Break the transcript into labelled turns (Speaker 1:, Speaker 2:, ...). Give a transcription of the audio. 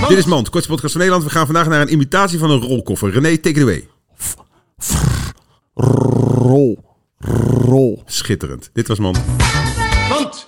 Speaker 1: Dit is Mand, kortste podcast van Nederland. We gaan vandaag naar een imitatie van een rolkoffer. René, take it away.
Speaker 2: Rol. Rol.
Speaker 1: Schitterend. Dit was Mand.
Speaker 3: Mand.